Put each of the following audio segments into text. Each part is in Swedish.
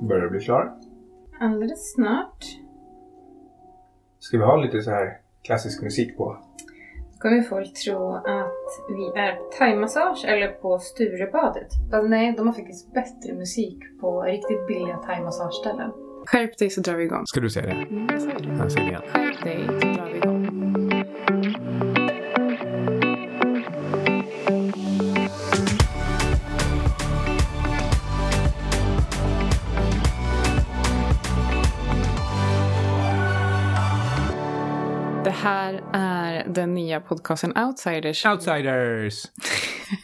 börjar bli klar. Alldeles snart. Ska vi ha lite så här klassisk musik på? Då kommer folk tro att vi är på thaimassage eller på Sturebadet. Fast nej, de har faktiskt bättre musik på riktigt billiga thaimassageställen. Skärp dig så drar vi igång. Ska du säga det? Mm, jag säger det. Jag säger det igen. Skärp dig så drar vi igång. Det här är den nya podcasten Outsiders. Outsiders!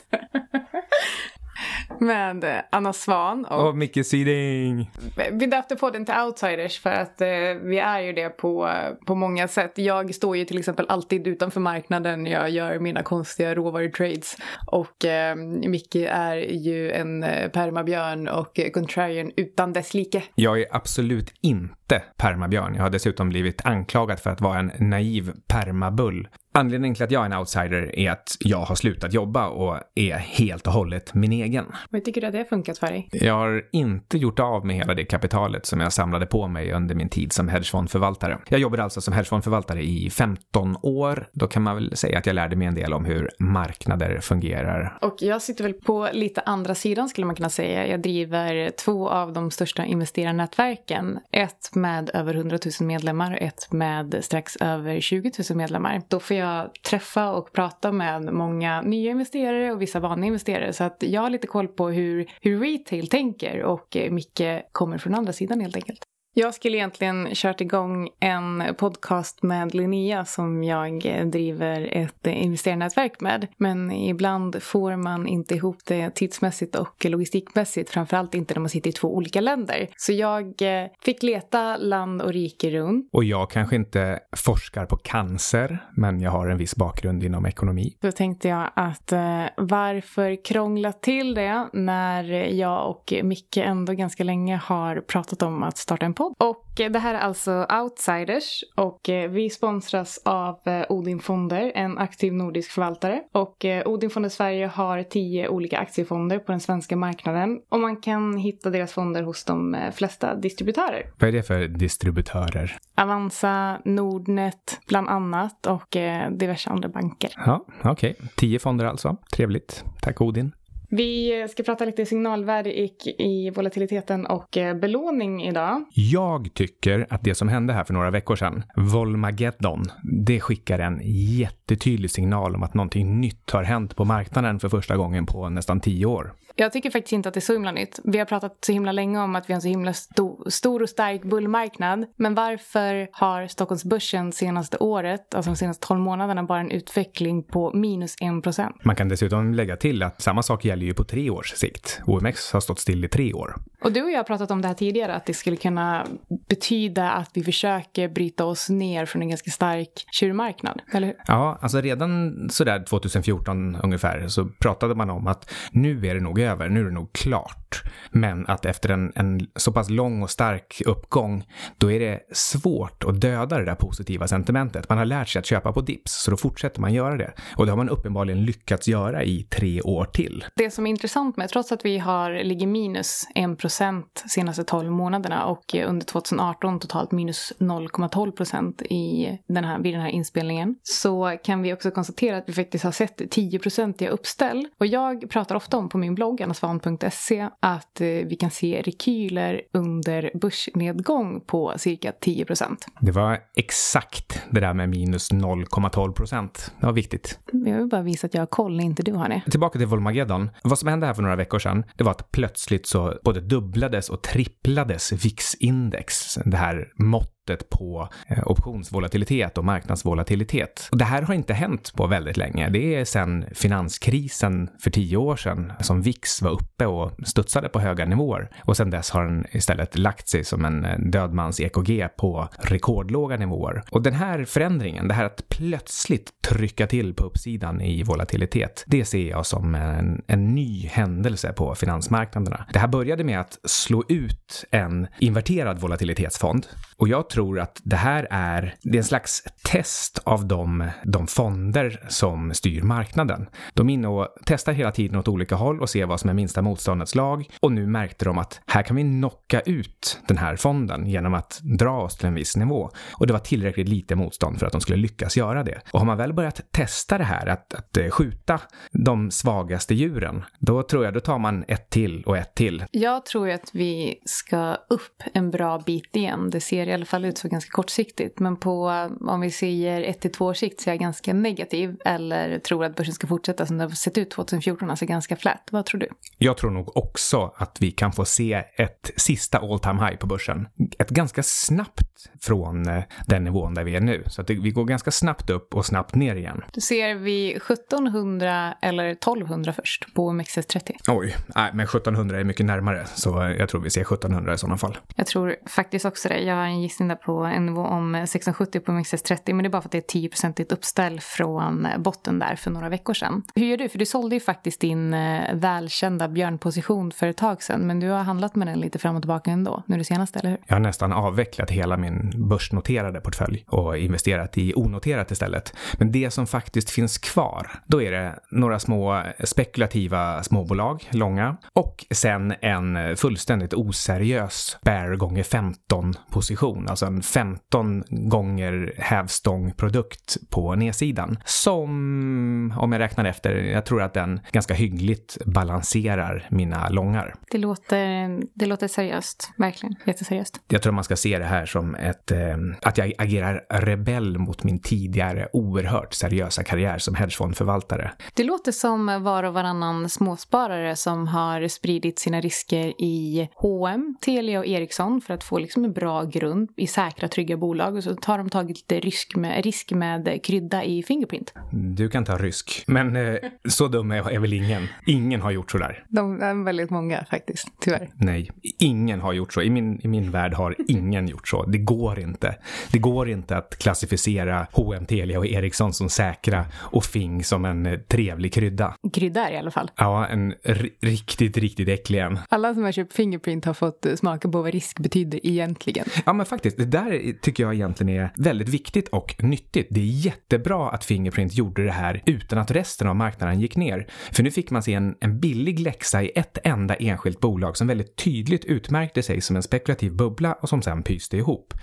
Med Anna Svan och Och Micke Syding. Vi döpte podden till Outsiders för att eh, vi är ju det på, på många sätt. Jag står ju till exempel alltid utanför marknaden jag gör mina konstiga råvarutrades. Och eh, Micke är ju en eh, permabjörn och eh, contrarian utan dess like. Jag är absolut inte permabjörn. Jag har dessutom blivit anklagad för att vara en naiv permabull. Anledningen till att jag är en outsider är att jag har slutat jobba och är helt och hållet min egen. Hur tycker du att det har funkat för dig? Jag har inte gjort av med hela det kapitalet som jag samlade på mig under min tid som hedgefondförvaltare. Jag jobbade alltså som hedgefondförvaltare i 15 år. Då kan man väl säga att jag lärde mig en del om hur marknader fungerar. Och jag sitter väl på lite andra sidan skulle man kunna säga. Jag driver två av de största investerarnätverken. Ett med över 100 000 medlemmar och ett med strax över 20 000 medlemmar. Då får jag jag träffa och prata med många nya investerare och vissa vanliga investerare. Så att jag har lite koll på hur, hur retail tänker och eh, Micke kommer från andra sidan helt enkelt. Jag skulle egentligen kört igång en podcast med Linnea som jag driver ett investerarnätverk med. Men ibland får man inte ihop det tidsmässigt och logistikmässigt, framförallt inte när man sitter i två olika länder. Så jag eh, fick leta land och rike runt. Och jag kanske inte forskar på cancer, men jag har en viss bakgrund inom ekonomi. Då tänkte jag att eh, varför krångla till det när jag och Micke ändå ganska länge har pratat om att starta en podd. Och eh, det här är alltså Outsiders och eh, vi sponsras av eh, Odin Fonder, en aktiv nordisk förvaltare. Och Odin Fonder Sverige har tio olika aktiefonder på den svenska marknaden och man kan hitta deras fonder hos de flesta distributörer. Vad är det för distributörer? Avanza, Nordnet bland annat och diverse andra banker. Ja, okej. Tio fonder alltså. Trevligt. Tack Odin. Vi ska prata lite signalvärde i, i volatiliteten och eh, belåning idag. Jag tycker att det som hände här för några veckor sedan, Volmageddon, det skickar en jättetydlig signal om att någonting nytt har hänt på marknaden för första gången på nästan tio år. Jag tycker faktiskt inte att det är så himla nytt. Vi har pratat så himla länge om att vi har en så himla sto stor och stark bullmarknad. Men varför har Stockholmsbörsen senaste året, alltså de senaste 12 månaderna, bara en utveckling på minus 1 procent? Man kan dessutom lägga till att samma sak gäller ju på tre års sikt. OMX har stått still i tre år. Och du och jag har pratat om det här tidigare, att det skulle kunna betyda att vi försöker bryta oss ner från en ganska stark tjurmarknad, eller hur? Ja, alltså redan sådär 2014 ungefär så pratade man om att nu är det nog över, nu är det nog klart. Men att efter en, en så pass lång och stark uppgång, då är det svårt att döda det där positiva sentimentet. Man har lärt sig att köpa på dips, så då fortsätter man göra det. Och det har man uppenbarligen lyckats göra i tre år till. Det som är intressant med, trots att vi har ligger minus 1 procent senaste 12 månaderna och under 2018 totalt minus 0,12 procent i den här, vid den här inspelningen, så kan vi också konstatera att vi faktiskt har sett 10-procentiga uppställ. Och jag pratar ofta om på min blogg, annasvan.se, att eh, vi kan se rekyler under börsnedgång på cirka 10 procent. Det var exakt det där med minus 0,12 procent. Det var viktigt. Jag vill bara visa att jag har koll inte du har det. Tillbaka till Volmageddon. Vad som hände här för några veckor sedan, det var att plötsligt så både dubblades och tripplades VIX-index, det här måttet på eh, optionsvolatilitet och marknadsvolatilitet. Och det här har inte hänt på väldigt länge. Det är sedan finanskrisen för tio år sedan som VIX var uppe och studsade på höga nivåer. Och sedan dess har den istället lagt sig som en eh, dödmans EKG på rekordlåga nivåer. Och den här förändringen, det här att plötsligt trycka till på uppsidan i volatilitet, det ser jag som en, en ny händelse på finansmarknaderna. Det här började med att slå ut en inverterad volatilitetsfond. Och jag tror att det här är, det är en slags test av de, de fonder som styr marknaden. De är inne och testar hela tiden åt olika håll och ser vad som är minsta motståndets lag. Och nu märkte de att här kan vi knocka ut den här fonden genom att dra oss till en viss nivå. Och det var tillräckligt lite motstånd för att de skulle lyckas göra det. Och har man väl börjat testa det här, att, att eh, skjuta de svagaste djuren, då tror jag då tar man ett till och ett till. Jag tror att vi ska upp en bra bit igen. Det ser i alla fall ut så ganska kortsiktigt. Men på, om vi säger ett till två års sikt så är jag ganska negativ. Eller tror att börsen ska fortsätta som det har sett ut 2014, alltså ganska flat. Vad tror du? Jag tror nog också att vi kan få se ett sista all time high på börsen. Ett ganska snabbt från eh, den nivån där vi är nu. Så att det, vi går ganska snabbt upp och snabbt ner igen. Du ser vi 1700 eller 1200 först på OMXS30? Oj, nej, men 1700 är mycket närmare. Så jag tror vi ser 1700 i sådana fall. Jag tror faktiskt också det. Jag har en gissning fortfarande på en nivå om 1670 på OMXS30. Men det är bara för att det är 10 i uppställ från eh, botten där för några veckor sedan. Hur gör du? För du sålde ju faktiskt din eh, välkända björnposition för ett tag sedan. Men du har handlat med den lite fram och tillbaka ändå, nu det senaste, eller hur? Jag har nästan avvecklat hela min börsnoterade portfölj och investerat i onoterat istället. Men det som faktiskt finns kvar, då är det några små spekulativa småbolag, långa, och sen en fullständigt oseriös bear gånger 15 position, alltså en 15 gånger hävstångprodukt på nedsidan. Som, om jag räknar efter, jag tror att den ganska hyggligt balanserar mina långar. Det låter, det låter seriöst, verkligen. Jätteseriöst. Jag tror man ska se det här som ett, eh, att jag agerar rebell mot min tidigare oerhört seriösa karriär som hedgefondförvaltare. Det låter som var och varannan småsparare som har spridit sina risker i H&M, Telia och Ericsson för att få liksom en bra grund i säkra, trygga bolag och så tar de tagit lite risk med, risk med krydda i Fingerprint. Du kan ta rysk, men eh, så dum är, är väl ingen. Ingen har gjort så där. De är väldigt många faktiskt, tyvärr. Nej, ingen har gjort så. I min, I min värld har ingen gjort så. Det går inte. Det går inte att klassificera H&M, Telia och Ericsson som säkra och Fing som en eh, trevlig krydda. Krydda i alla fall. Ja, en riktigt, riktigt äcklig en. Alla som har köpt Fingerprint har fått eh, smaka på vad risk betyder egentligen. Ja, men faktiskt, det där tycker jag egentligen är väldigt viktigt och nyttigt. Det är jättebra att Fingerprint gjorde det här utan att resten av marknaden gick ner. För nu fick man se en, en billig läxa i ett enda enskilt bolag som väldigt tydligt utmärkte sig som en spekulativ bubbla och som sen pyste ihop.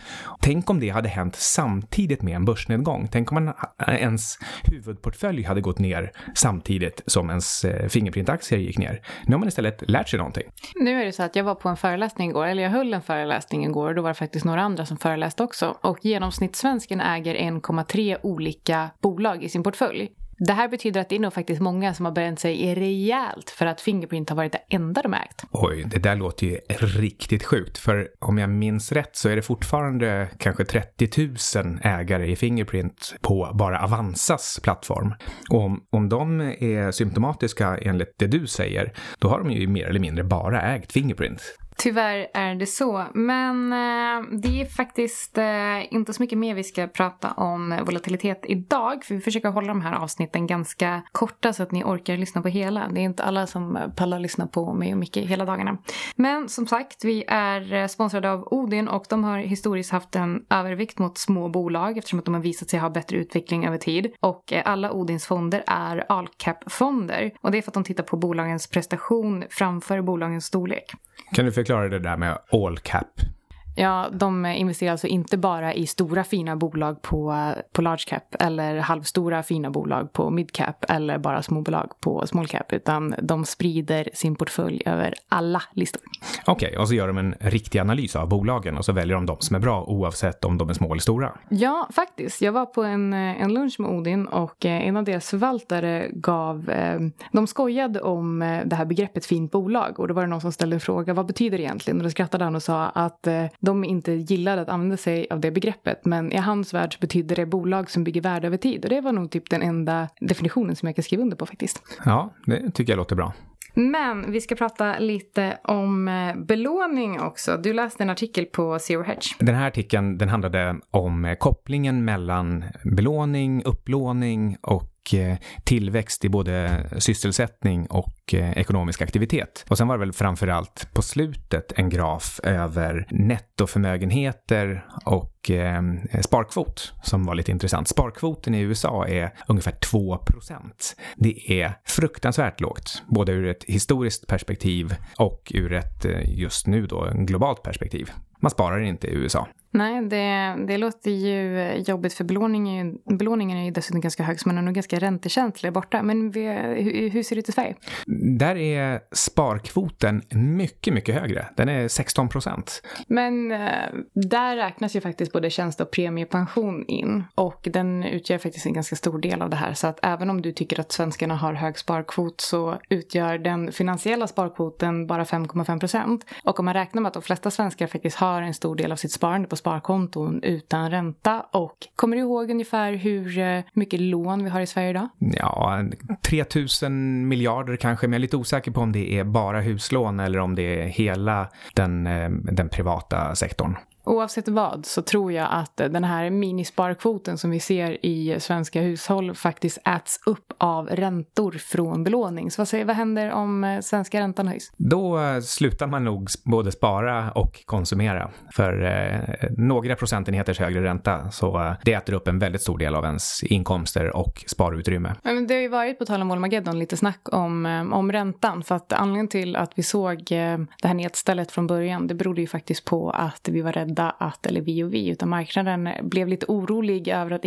Tänk om det hade hänt samtidigt med en börsnedgång. Tänk om man, eh, ens huvudportfölj hade gått ner samtidigt som ens eh, Fingerprint-aktier gick ner. Nu har man istället lärt sig någonting. Nu är det så att jag var på en föreläsning igår, eller jag höll en föreläsning igår och då var det faktiskt några andra som föreläste också. Och genomsnittssvensken äger 1,3 olika bolag i sin portfölj. Det här betyder att det är nog faktiskt många som har bränt sig rejält för att Fingerprint har varit det enda de ägt. Oj, det där låter ju riktigt sjukt. För om jag minns rätt så är det fortfarande kanske 30 000 ägare i Fingerprint på bara Avanzas plattform. Och om, om de är symptomatiska enligt det du säger, då har de ju mer eller mindre bara ägt Fingerprint. Tyvärr är det så. Men eh, det är faktiskt eh, inte så mycket mer vi ska prata om volatilitet idag. För vi försöker hålla de här avsnitten ganska korta så att ni orkar lyssna på hela. Det är inte alla som pallar lyssna på mig och Micke hela dagarna. Men som sagt, vi är eh, sponsrade av Odin och de har historiskt haft en övervikt mot små bolag eftersom att de har visat sig ha bättre utveckling över tid. Och eh, alla Odins fonder är all-cap-fonder. Och det är för att de tittar på bolagens prestation framför bolagens storlek. Kan du förklara det där med all cap? Ja, de investerar alltså inte bara i stora fina bolag på, på large cap eller halvstora fina bolag på mid cap eller bara småbolag på small cap utan de sprider sin portfölj över alla listor. Okej, okay, och så gör de en riktig analys av bolagen och så väljer de de som är bra oavsett om de är små eller stora? Ja, faktiskt. Jag var på en, en lunch med Odin och eh, en av deras förvaltare gav, eh, de skojade om eh, det här begreppet fint bolag och då var det någon som ställde en fråga, vad betyder det egentligen? Och då skrattade han och sa att de inte gillade att använda sig av det begreppet. Men i hans värld så betyder det bolag som bygger värde över tid. Och det var nog typ den enda definitionen som jag kan skriva under på faktiskt. Ja, det tycker jag låter bra. Men vi ska prata lite om eh, belåning också. Du läste en artikel på Zero Hedge. Den här artikeln den handlade om kopplingen mellan belåning, upplåning och och eh, tillväxt i både sysselsättning och eh, ekonomisk aktivitet. Och sen var det väl framförallt på slutet en graf över nettoförmögenheter och eh, sparkvot som var lite intressant. Sparkvoten i USA är ungefär 2% Det är fruktansvärt lågt, både ur ett historiskt perspektiv och ur ett eh, just nu då globalt perspektiv. Man sparar inte i USA. Nej, det, det låter ju jobbigt för belåningen, belåningen är ju dessutom ganska hög så man är nog ganska räntekänslig borta. Men vi, hur, hur, ser det ut i Sverige? Där är sparkvoten mycket, mycket högre. Den är 16 procent. Men eh, där räknas ju faktiskt både tjänste och premiepension in och den utgör faktiskt en ganska stor del av det här. Så att även om du tycker att svenskarna har hög sparkvot så utgör den finansiella sparkvoten bara 5,5 procent. Och om man räknar med att de flesta svenskar faktiskt har en stor del av sitt sparande på sparkonton utan ränta. Och kommer du ihåg ungefär hur eh, mycket lån vi har i Sverige idag? Ja, 3000 miljarder kanske, men jag är lite osäker på om det är bara huslån eller om det är hela den, eh, den privata sektorn. Oavsett vad så tror jag att den här minisparkvoten som vi ser i svenska hushåll faktiskt äts upp av räntor från belåning. Så vad, säger, vad händer om eh, svenska räntan höjs? Då eh, slutar man nog både spara och konsumera. För eh, några procentenheters högre ränta så eh, det äter upp en väldigt stor del av ens inkomster och sparutrymme. Men det har ju varit, på tal om Olmageddon, lite snack om, om räntan. För att anledningen till att vi såg det här nedstället från början, det berodde ju faktiskt på att vi var rädda hända att, eller vi och vi, utan marknaden blev lite orolig över att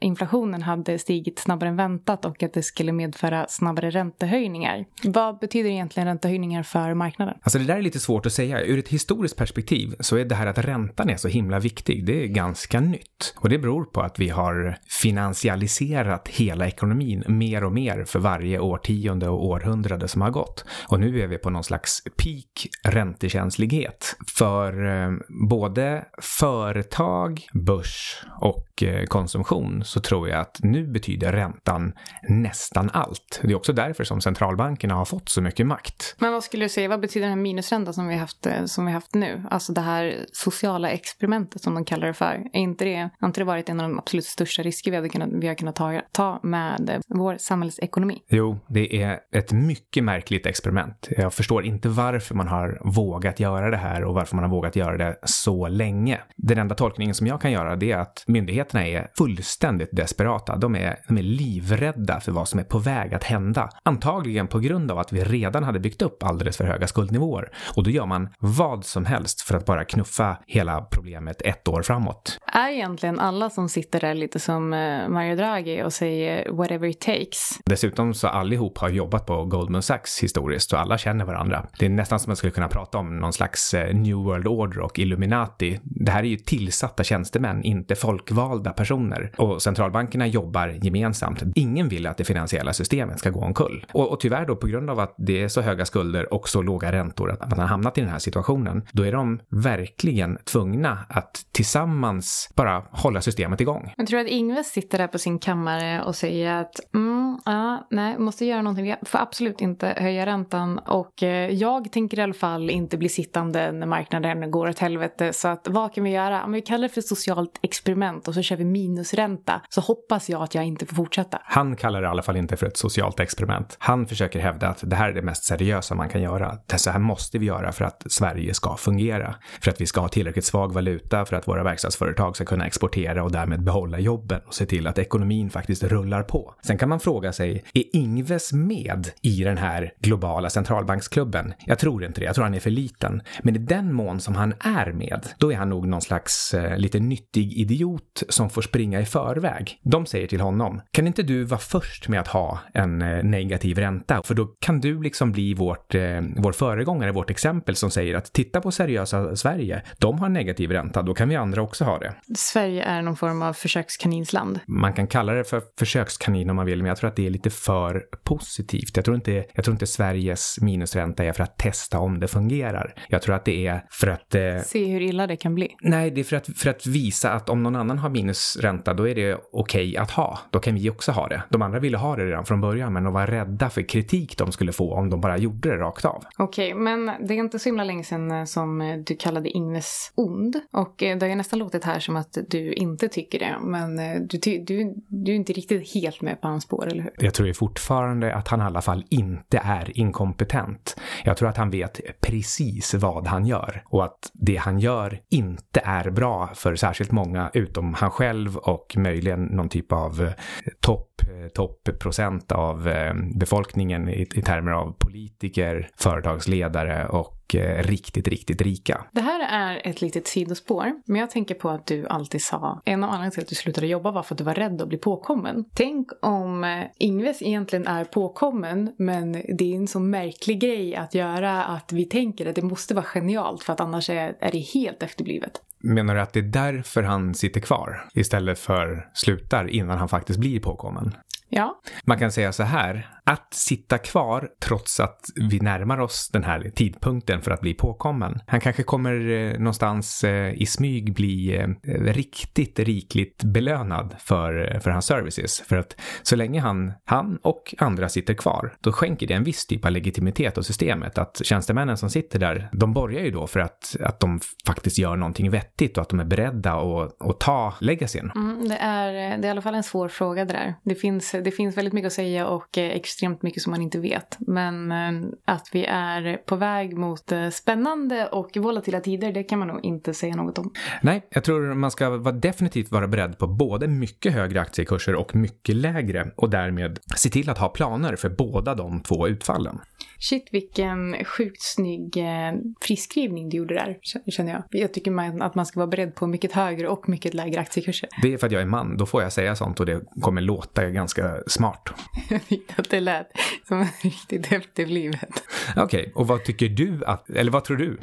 inflationen hade stigit snabbare än väntat och att det skulle medföra snabbare räntehöjningar. Vad betyder egentligen räntehöjningar för marknaden? Alltså det där är lite svårt att säga. Ur ett historiskt perspektiv så är det här att räntan är så himla viktig, det är ganska nytt. Och det beror på att vi har finansialiserat hela ekonomin mer och mer för varje årtionde och århundrade som har gått. Och nu är vi på någon slags peak räntekänslighet för eh, både både företag, börs och eh, konsumtion så tror jag att nu betyder räntan nästan allt. Det är också därför som centralbankerna har fått så mycket makt. Men vad skulle du säga, vad betyder den här minusräntan som vi har haft, eh, som vi haft nu? Alltså det här sociala experimentet som de kallar det för. Är inte det, har inte det varit en av de absolut största risker vi, hade kunnat, vi har kunnat ta, ta med eh, vår samhällsekonomi? Jo, det är ett mycket märkligt experiment. Jag förstår inte varför man har vågat göra det här och varför man har vågat göra det så länge. Den enda tolkningen som jag kan göra det är att myndigheterna är fullständigt desperata. De är, de är livrädda för vad som är på väg att hända. Antagligen på grund av att vi redan hade byggt upp alldeles för höga skuldnivåer. Och då gör man vad som helst för att bara knuffa hela problemet ett år framåt. Är egentligen alla som sitter där lite som eh, Mario Draghi och säger whatever it takes? Dessutom så allihop har jobbat på Goldman Sachs historiskt och alla känner varandra. Det är nästan som man skulle kunna prata om någon slags eh, New World Order och Illuminati det här är ju tillsatta tjänstemän, inte folkvalda personer. Och centralbankerna jobbar gemensamt. Ingen vill att det finansiella systemet ska gå omkull. Och, och tyvärr då på grund av att det är så höga skulder och så låga räntor att man har hamnat i den här situationen, då är de verkligen tvungna att tillsammans bara hålla systemet igång. Jag tror att Ingves sitter där på sin kammare och säger att mm, ja, nej, måste göra någonting. Vi får absolut inte höja räntan och eh, jag tänker i alla fall inte bli sittande när marknaden går åt helvete så att vad kan vi göra? Om vi kallar det för socialt experiment och så kör vi minusränta så hoppas jag att jag inte får fortsätta. Han kallar det i alla fall inte för ett socialt experiment. Han försöker hävda att det här är det mest seriösa man kan göra. Det så här måste vi göra för att Sverige ska fungera. För att vi ska ha tillräckligt svag valuta för att våra verkstadsföretag ska kunna exportera och därmed behålla jobben och se till att ekonomin faktiskt rullar på. Sen kan man fråga sig, är Ingves med i den här globala centralbanksklubben? Jag tror inte det. Jag tror han är för liten. Men i den mån som han är med, då är han nog någon slags eh, lite nyttig idiot som får springa i förväg. De säger till honom, kan inte du vara först med att ha en eh, negativ ränta? För då kan du liksom bli vårt, eh, vår föregångare, vårt exempel som säger att titta på seriösa Sverige, de har negativ ränta, då kan vi andra också ha det. Sverige är någon form av försökskaninsland. Man kan kalla det för försökskanin om man vill, men jag tror att det är lite för positivt. Jag tror inte, jag tror inte Sveriges minusränta är för att testa om det fungerar. Jag tror att det är för att... Eh, Se hur illa det kan bli? Nej, det är för att, för att visa att om någon annan har minusränta, då är det okej okay att ha. Då kan vi också ha det. De andra ville ha det redan från början, men de var rädda för kritik de skulle få om de bara gjorde det rakt av. Okej, okay, men det är inte så himla länge sedan eh, som eh, du kallade Ingves ond. Och eh, det har ju nästan låtit här som att du inte tycker det. Men du, du, du är inte riktigt helt med på hans spår, eller hur? Jag tror ju fortfarande att han i alla fall inte är inkompetent. Jag tror att han vet precis vad han gör och att det han gör inte är bra för särskilt många utom han själv och möjligen någon typ av eh, topp eh, toppprocent av eh, befolkningen i, i termer av politiker, företagsledare och eh, riktigt, riktigt rika. Det här är ett litet sidospår, men jag tänker på att du alltid sa en av anledningarna till att du slutade jobba var för att du var rädd att bli påkommen. Tänk om eh, Ingves egentligen är påkommen, men det är en så märklig grej att göra att vi tänker att det måste vara genialt för att annars är, är det helt efterblivet. Menar du att det är därför han sitter kvar istället för slutar innan han faktiskt blir påkommen? Ja. Man kan säga så här, att sitta kvar trots att vi närmar oss den här tidpunkten för att bli påkommen. Han kanske kommer eh, någonstans eh, i smyg bli eh, riktigt rikligt belönad för, för hans services. För att så länge han, han och andra sitter kvar, då skänker det en viss typ av legitimitet åt systemet. Att tjänstemännen som sitter där, de borgar ju då för att, att de faktiskt gör någonting vettigt och att de är beredda att, att ta legacyn. Mm, det, är, det är i alla fall en svår fråga det där. Det finns, det finns väldigt mycket att säga och extremt mycket som man inte vet. Men eh, att vi är på väg mot eh, spännande och volatila tider, det kan man nog inte säga något om. Nej, jag tror man ska vara definitivt vara beredd på både mycket högre aktiekurser och mycket lägre och därmed se till att ha planer för båda de två utfallen. Shit vilken sjukt snygg eh, friskrivning du gjorde där, känner jag. Jag tycker man, att man ska vara beredd på mycket högre och mycket lägre aktiekurser. Det är för att jag är man, då får jag säga sånt och det kommer låta ganska smart. jag tyckte att det lät som riktigt efterblivet. Okej, okay, och vad tycker du att, eller vad tror du?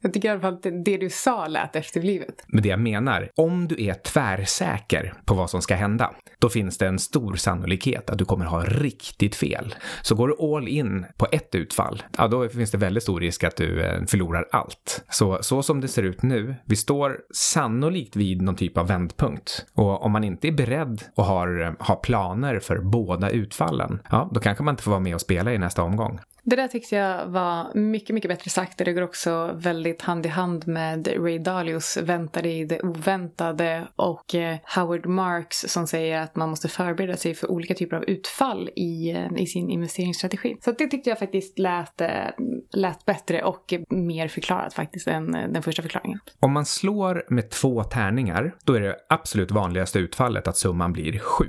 Jag tycker i alla fall att det du sa lät efterblivet. Men det jag menar, om du är tvärsäker på vad som ska hända, då finns det en stor sannolikhet att du kommer ha riktigt fel. Så går du all in på ett utfall, ja då finns det väldigt stor risk att du eh, förlorar allt. Så, så som det ser ut nu, vi står sannolikt vid någon typ av vändpunkt. Och om man inte är beredd och har, eh, har planer för båda utfallen, ja då kanske man inte får vara med och spela i nästa omgång. Det där tyckte jag var mycket, mycket bättre sagt. Det går också väldigt hand i hand med Ray Dalios väntade i det oväntade och eh, Howard Marks som säger att man måste förbereda sig för olika typer av utfall i, eh, i sin investeringsstrategi. Så det tyckte jag faktiskt lät, eh, lät bättre och mer förklarat faktiskt än den första förklaringen. Om man slår med två tärningar, då är det absolut vanligaste utfallet att summan blir sju.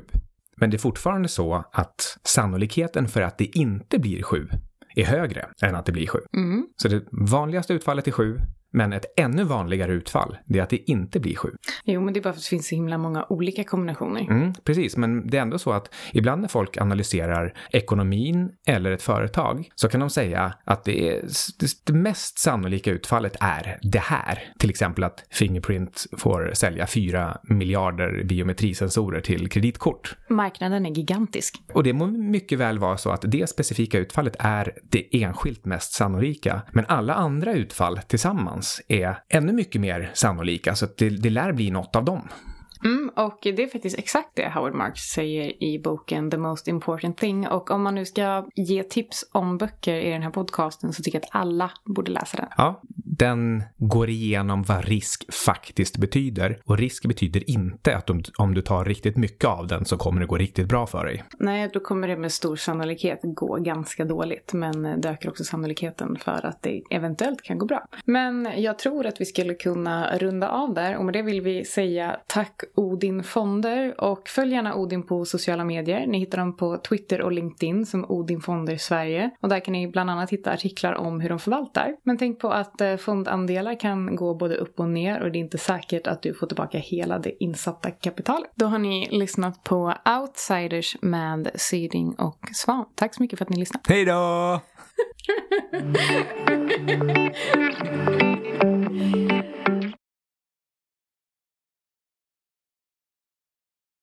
Men det är fortfarande så att sannolikheten för att det inte blir sju är högre än att det blir sju. Mm. Så det vanligaste utfallet är sju, men ett ännu vanligare utfall, det är att det inte blir sju. Jo, men det är bara för att det finns så himla många olika kombinationer. Mm, precis, men det är ändå så att ibland när folk analyserar ekonomin eller ett företag så kan de säga att det, är, det mest sannolika utfallet är det här. Till exempel att Fingerprint får sälja 4 miljarder biometrisensorer till kreditkort. Marknaden är gigantisk. Och det må mycket väl vara så att det specifika utfallet är det enskilt mest sannolika. Men alla andra utfall tillsammans chans är ännu mycket mer sannolika, så att det, det lär bli något av dem. Mm, och det är faktiskt exakt det Howard Marks säger i boken The Most Important Thing. Och om man nu ska ge tips om böcker i den här podcasten så tycker jag att alla borde läsa den. Ja, den går igenom vad risk faktiskt betyder. Och risk betyder inte att om, om du tar riktigt mycket av den så kommer det gå riktigt bra för dig. Nej, då kommer det med stor sannolikhet gå ganska dåligt. Men det ökar också sannolikheten för att det eventuellt kan gå bra. Men jag tror att vi skulle kunna runda av där och med det vill vi säga tack Odin Fonder och följ gärna Odin på sociala medier. Ni hittar dem på Twitter och LinkedIn som Odin Fonder Sverige och där kan ni bland annat hitta artiklar om hur de förvaltar. Men tänk på att eh, fondandelar kan gå både upp och ner och det är inte säkert att du får tillbaka hela det insatta kapitalet. Då har ni lyssnat på Outsiders med Syding och Svan. Tack så mycket för att ni lyssnade. Hej då!